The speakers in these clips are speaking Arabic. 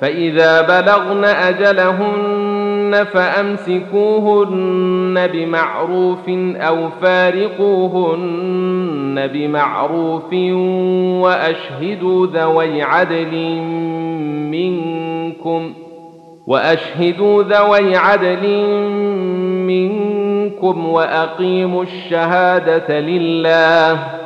فاذا بلغن اجلهن فامسكوهن بمعروف أو فارقوهن بمعروف واشهدوا ذوي عدل منكم واشهدوا ذوي عدل منكم واقيموا الشهاده لله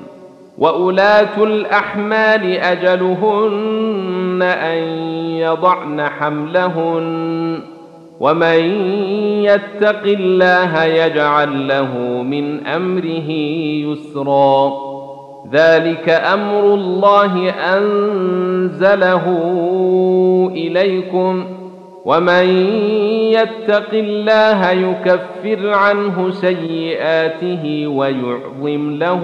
واولات الاحمال اجلهن ان يضعن حملهن ومن يتق الله يجعل له من امره يسرا ذلك أمر الله انزله اليكم ومن يتق الله يكفر عنه سيئاته ويعظم له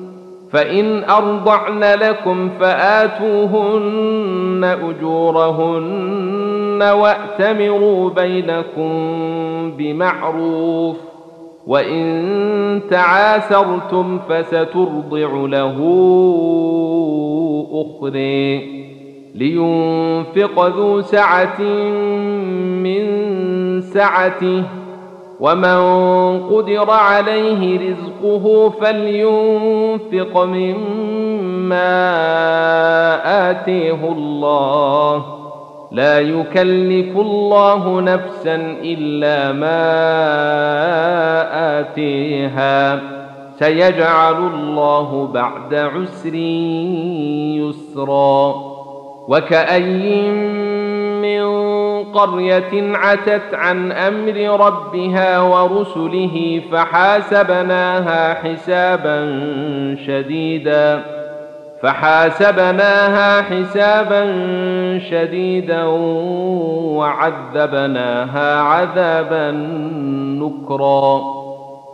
فإن أرضعن لكم فآتوهن أجورهن وأتمروا بينكم بمعروف وإن تعاسرتم فسترضع له أخرى لينفق ذو سعة من سعته ومن قدر عليه رزقه فلينفق مما اتيه الله لا يكلف الله نفسا الا ما اتيها سيجعل الله بعد عسر يسرا وكأي من قرية عتت عن أمر ربها ورسله فحاسبناها حسابا شديدا فحاسبناها حسابا شديدا وعذبناها عذابا نكرا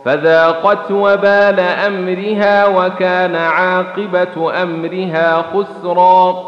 فذاقت وبال أمرها وكان عاقبة أمرها خسرا.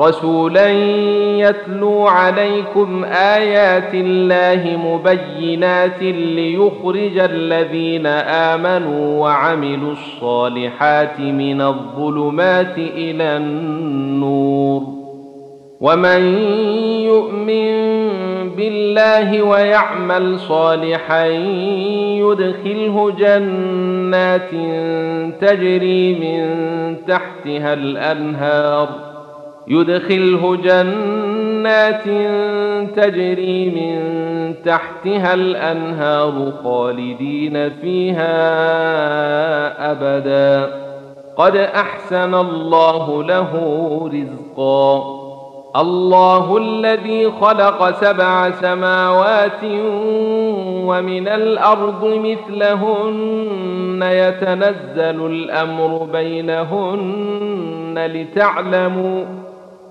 رسولا يتلو عليكم آيات الله مبينات ليخرج الذين آمنوا وعملوا الصالحات من الظلمات إلى النور. ومن يؤمن بالله ويعمل صالحا يدخله جنات تجري من تحتها الأنهار. يدخله جنات تجري من تحتها الأنهار خالدين فيها أبدا. قد أحسن الله له رزقا. الله الذي خلق سبع سماوات ومن الأرض مثلهن. يتنزل الأمر بينهن لتعلموا